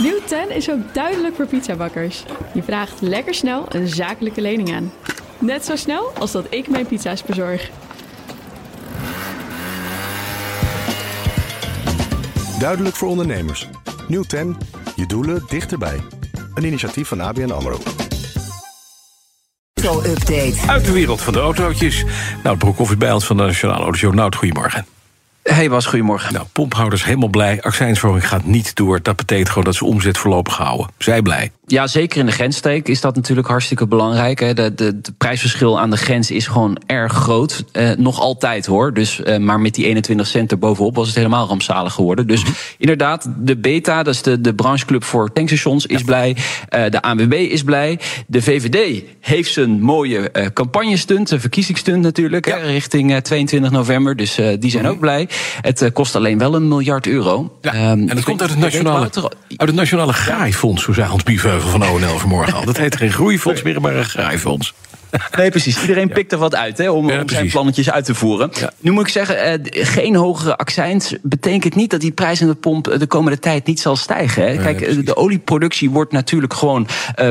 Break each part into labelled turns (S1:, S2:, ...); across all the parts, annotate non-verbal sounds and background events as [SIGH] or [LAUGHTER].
S1: Nieuw 10 is ook duidelijk voor pizzabakkers. Je vraagt lekker snel een zakelijke lening aan. Net zo snel als dat ik mijn pizza's bezorg.
S2: Duidelijk voor ondernemers. Nieuw 10. Je doelen dichterbij. Een initiatief van ABN AMRO.
S3: Auto-update.
S4: Uit de wereld van de autootjes. Nou, Broekhoff is bij ons van de Nationale Autoshow. Nou, goedemorgen.
S5: Hey Bas, goedemorgen.
S4: Nou, pomphouders helemaal blij. Accijnsverhoging gaat niet door. Dat betekent gewoon dat ze omzet voorlopig houden. Zij blij.
S5: Ja, zeker in de grensstreek is dat natuurlijk hartstikke belangrijk. Hè. De, de, de prijsverschil aan de grens is gewoon erg groot. Eh, nog altijd hoor. Dus, eh, maar met die 21 cent erbovenop was het helemaal rampzalig geworden. Dus inderdaad, de Beta, dat is de, de brancheclub voor tankstations, is blij. Eh, de ANWB is blij. De VVD heeft zijn mooie eh campagnestunt, een verkiezingsstunt natuurlijk, hè, richting eh, 22 november. Dus eh, die zijn ook blij. Het eh, kost alleen wel een miljard euro. Ehm,
S4: en dat komt uit het nationale, uit het nationale Graaifonds, zo zei Hans Van ONL vanmorgen al. Dat heet geen groeifonds meer, maar een Graaifonds. [LAUGHS]
S5: Nee, precies. Iedereen pikt er wat uit hè, om, zijn plannetjes uit te voeren.
S4: Ja.
S5: Nu moet ik zeggen, eh, geen hogere accijns betekent niet dat die prijs aan de pomp eh, de komende tijd niet zal stijgen. Hè. Kijk, eh, de olieproductie wordt natuurlijk gewoon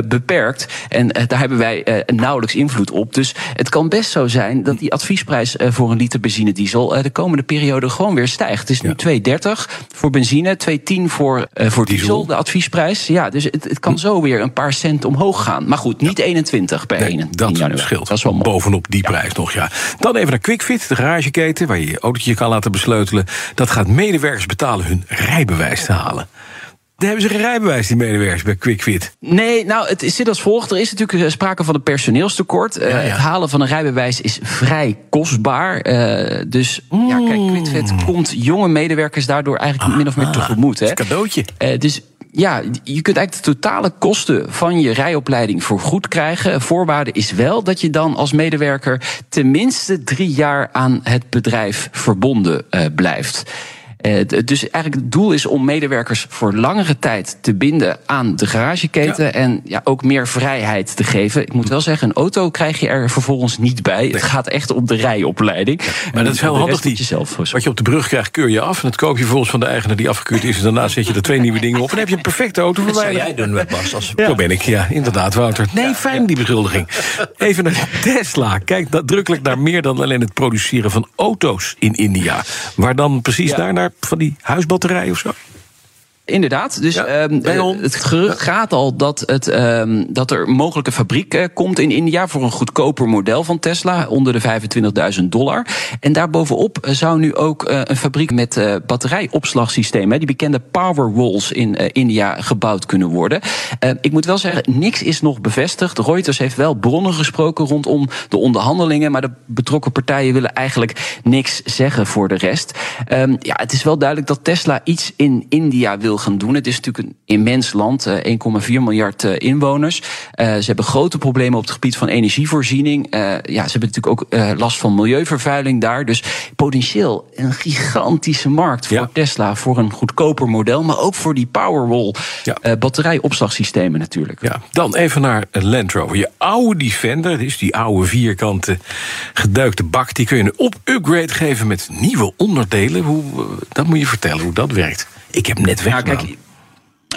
S5: beperkt. En daar hebben wij eh, nauwelijks invloed op. Dus het kan best zo zijn dat die adviesprijs voor een liter benzinediesel de komende periode gewoon weer stijgt. Het is nu 2,30 voor benzine, 2,10 voor, voor diesel,
S4: Diesel.
S5: de adviesprijs. Ja, dus het, het kan zo weer een paar cent omhoog gaan. Maar goed, niet 21 per
S4: Nee,
S5: 1
S4: dat scheelt.
S5: Dat is wel mooi.
S4: Bovenop die prijs nog, ja. Dan even naar QuickFit, de garageketen... waar je je autootje kan laten besleutelen. Dat gaat medewerkers betalen hun rijbewijs te halen. Dan hebben ze geen rijbewijs, die medewerkers bij QuickFit.
S5: Nee, nou, het zit als volgt. Er is natuurlijk eh, sprake van een personeelstekort. Eh,
S4: Ja.
S5: Het halen van een rijbewijs is vrij kostbaar. Eh, dus ja, kijk, QuickFit komt jonge medewerkers daardoor eigenlijk min of meer tegemoet. Hè.
S4: Mm. Ah, Een cadeautje.
S5: Dus ja, je kunt eigenlijk de totale kosten van je rijopleiding vergoed krijgen. Voorwaarde is wel dat je dan als medewerker tenminste drie jaar aan het bedrijf verbonden eh, blijft. Eh, dus eigenlijk het doel is om medewerkers voor langere tijd te binden aan de garageketen. En ja, ook meer vrijheid te geven. Ik moet wel zeggen, een auto krijg je er vervolgens niet bij. Het gaat echt om de rijopleiding.
S4: Maar dat is heel handig. Die, wat je op de brug krijgt, keur je af. En dat koop je vervolgens van de eigenaar die afgekeurd is. En daarna zet je er twee nieuwe dingen op. En dan heb je een perfecte auto voor
S6: Dat zou jij doen met Bas. Als...
S4: Zo ben ik, ja, inderdaad, Wouter. Nee, fijn die beschuldiging. Even naar Tesla. Kijk nadrukkelijk naar meer dan alleen het produceren van auto's in India. Waar dan precies
S5: Ja.
S4: Van die huisbatterij of zo?
S5: Inderdaad. Dus
S4: Ja,
S5: ehm, eh, het gerucht gaat al dat, het, ehm, dat er mogelijk een fabriek eh, komt in India voor een goedkoper model van Tesla onder de 25.000 dollar. En daarbovenop eh, zou nu ook een fabriek met batterijopslagsystemen, die bekende Powerwalls in India, gebouwd kunnen worden. Ik moet wel zeggen, niks is nog bevestigd. Reuters heeft wel bronnen gesproken rondom de onderhandelingen, maar de betrokken partijen willen eigenlijk niks zeggen voor de rest. Ehm, ja, het is wel duidelijk dat Tesla iets in India wil gaan doen. Het is natuurlijk een immens land, eh, 1,4 miljard eh, inwoners. Eh, ze hebben grote problemen op het gebied van energievoorziening. Ja, ze hebben natuurlijk ook last van milieuvervuiling daar. Dus potentieel een gigantische markt voor
S4: Ja.
S5: Tesla, voor een goedkoper model, maar ook voor die Powerwall
S4: Ja.
S5: batterijopslagsystemen natuurlijk.
S4: Ja, dan even naar Land Rover. Je oude Defender, is die oude vierkante geduikte bak... die kun je een op-upgrade geven met nieuwe onderdelen. Hoe, dat moet je vertellen hoe dat werkt. Ik heb net
S5: Ja,
S4: weggedaan.
S5: kijk.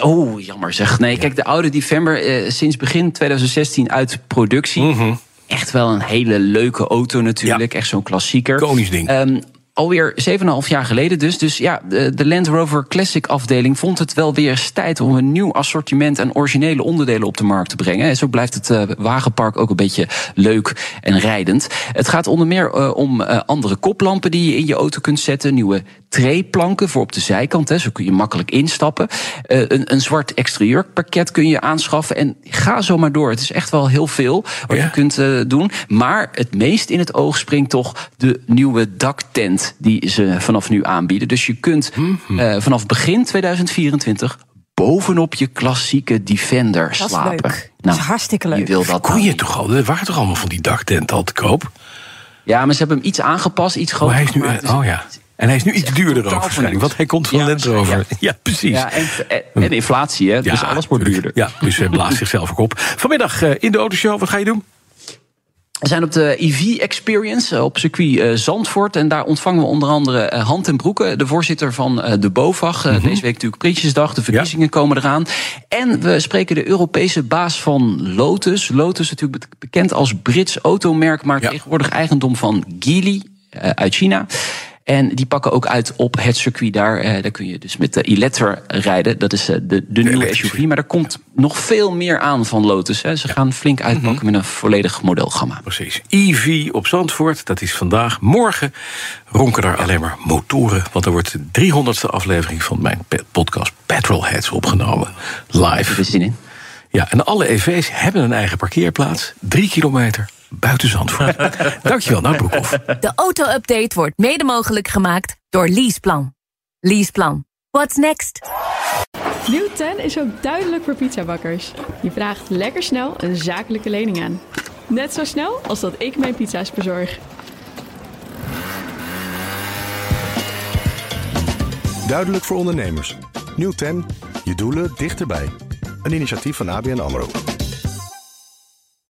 S5: Oh, jammer zeg. Nee, kijk, de oude Defender eh, sinds begin 2016 uit productie.
S4: Mhm.
S5: Echt wel een hele leuke auto natuurlijk. Echt zo'n klassieker.
S4: Koningsding.
S5: Ehm, Alweer 7,5 jaar geleden dus. Dus ja, de, de Land Rover Classic afdeling vond het wel weer eens tijd om een nieuw assortiment aan originele onderdelen op de markt te brengen. En zo blijft het eh, wagenpark ook een beetje leuk en rijdend. Het gaat onder meer eh, om eh, andere koplampen die je in je auto kunt zetten. Nieuwe treeplanken voor op de zijkant. Hè, zo kun je makkelijk instappen. Eh, een, een zwart exterieurpakket kun je aanschaffen. En ga zo maar door. Het is echt wel heel veel wat
S4: Ja.
S5: je kunt eh, doen. Maar het meest in het oog springt toch de nieuwe daktent die ze vanaf nu aanbieden. Dus je kunt
S4: Mhm.
S5: eh, vanaf begin 2024 bovenop je klassieke Defender
S3: Dat
S5: slapen.
S3: leuk. Dat is hartstikke leuk.
S5: Je wil dat
S4: Kon
S5: nou
S4: je toch al? Er waren toch allemaal van die daktenten al te koop?
S5: Ja, maar ze hebben hem iets aangepast, iets
S4: Oh,
S5: groter
S4: hij is nu,
S5: gemaakt. Dus-
S4: oh ja. En hij is nu iets duurder ook waarschijnlijk. Want hij komt van
S5: Ja,
S4: Land Rover. Ja,
S5: ja.
S4: precies.
S5: Ja, en, en, en inflatie, hè? dus alles wordt
S4: tuurlijk.
S5: duurder.
S4: Ja, dus hij blaast zichzelf ook op. Vanmiddag eh, in de autoshow, wat ga je doen?
S5: We zijn op de EV Experience op circuit Zandvoort. En daar ontvangen we onder andere Hand ten Broeke, de voorzitter van de BOVAG. Mm Deze week natuurlijk Prinsjesdag, de verkiezingen komen eraan. En we spreken de Europese baas van Lotus. Lotus natuurlijk bekend als Brits automerk, maar tegenwoordig eigendom van Geely uit China. En die pakken ook uit op het circuit daar. Uh, daar kun je dus met de Electra rijden. Dat is uh, de, de, nieuwe SUV. Maar er komt nog veel meer aan van Lotus. Hè. Ze gaan flink uitpakken mhm. met een volledig modelgamma.
S4: Precies. EV op Zandvoort, dat is vandaag. Morgen ronken daar alleen maar motoren. Want er wordt de 300ste aflevering van mijn podcast Petrolheads opgenomen. Live.
S5: Er zin in.
S4: Ja, en alle EV's hebben een eigen parkeerplaats. Drie kilometer buiten Zandvoort. [LAUGHS] Dankjewel, nou Broekhoff.
S6: De auto-update wordt mede mogelijk gemaakt door Leaseplan. Leaseplan. What's next?
S1: Nieuw 10 is ook duidelijk voor pizzabakkers. Je vraagt lekker snel een zakelijke lening aan. Net zo snel als dat ik mijn pizza's bezorg.
S2: Duidelijk voor ondernemers. Nieuw 10. Je doelen dichterbij. Een initiatief van ABN AMRO.